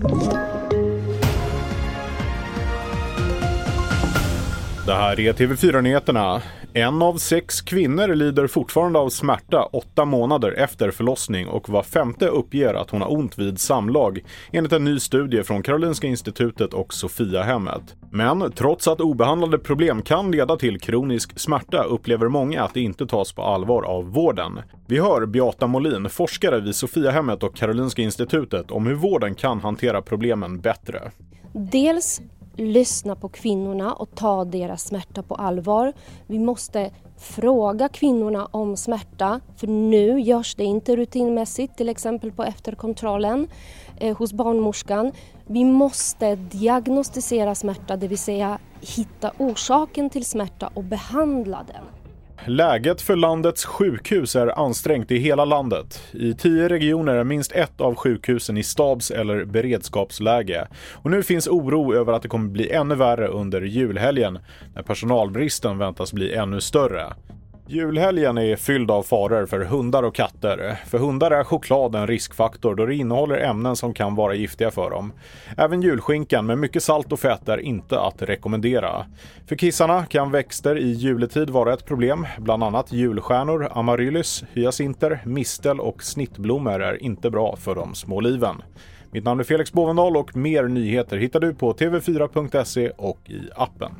you Det här är TV4-nyheterna. En av sex kvinnor lider fortfarande av smärta åtta månader efter förlossning och var femte uppger att hon har ont vid samlag, enligt en ny studie från Karolinska institutet och Sofiahemmet. Men trots att obehandlade problem kan leda till kronisk smärta upplever många att det inte tas på allvar av vården. Vi hör Beata Molin, forskare vid Sofiahemmet och Karolinska institutet, om hur vården kan hantera problemen bättre. Dels lyssna på kvinnorna och ta deras smärta på allvar. Vi måste fråga kvinnorna om smärta, för nu görs det inte rutinmässigt, till exempel på efterkontrollen eh, hos barnmorskan. Vi måste diagnostisera smärta, det vill säga hitta orsaken till smärta och behandla den. Läget för landets sjukhus är ansträngt i hela landet. I tio regioner är minst ett av sjukhusen i stabs eller beredskapsläge. Och nu finns oro över att det kommer bli ännu värre under julhelgen när personalbristen väntas bli ännu större. Julhelgen är fylld av faror för hundar och katter. För hundar är choklad en riskfaktor då det innehåller ämnen som kan vara giftiga för dem. Även julskinkan med mycket salt och fett är inte att rekommendera. För kissarna kan växter i juletid vara ett problem. Bland annat julstjärnor, amaryllis, hyacinter, mistel och snittblommor är inte bra för de små liven. Mitt namn är Felix Bovendal och mer nyheter hittar du på tv4.se och i appen.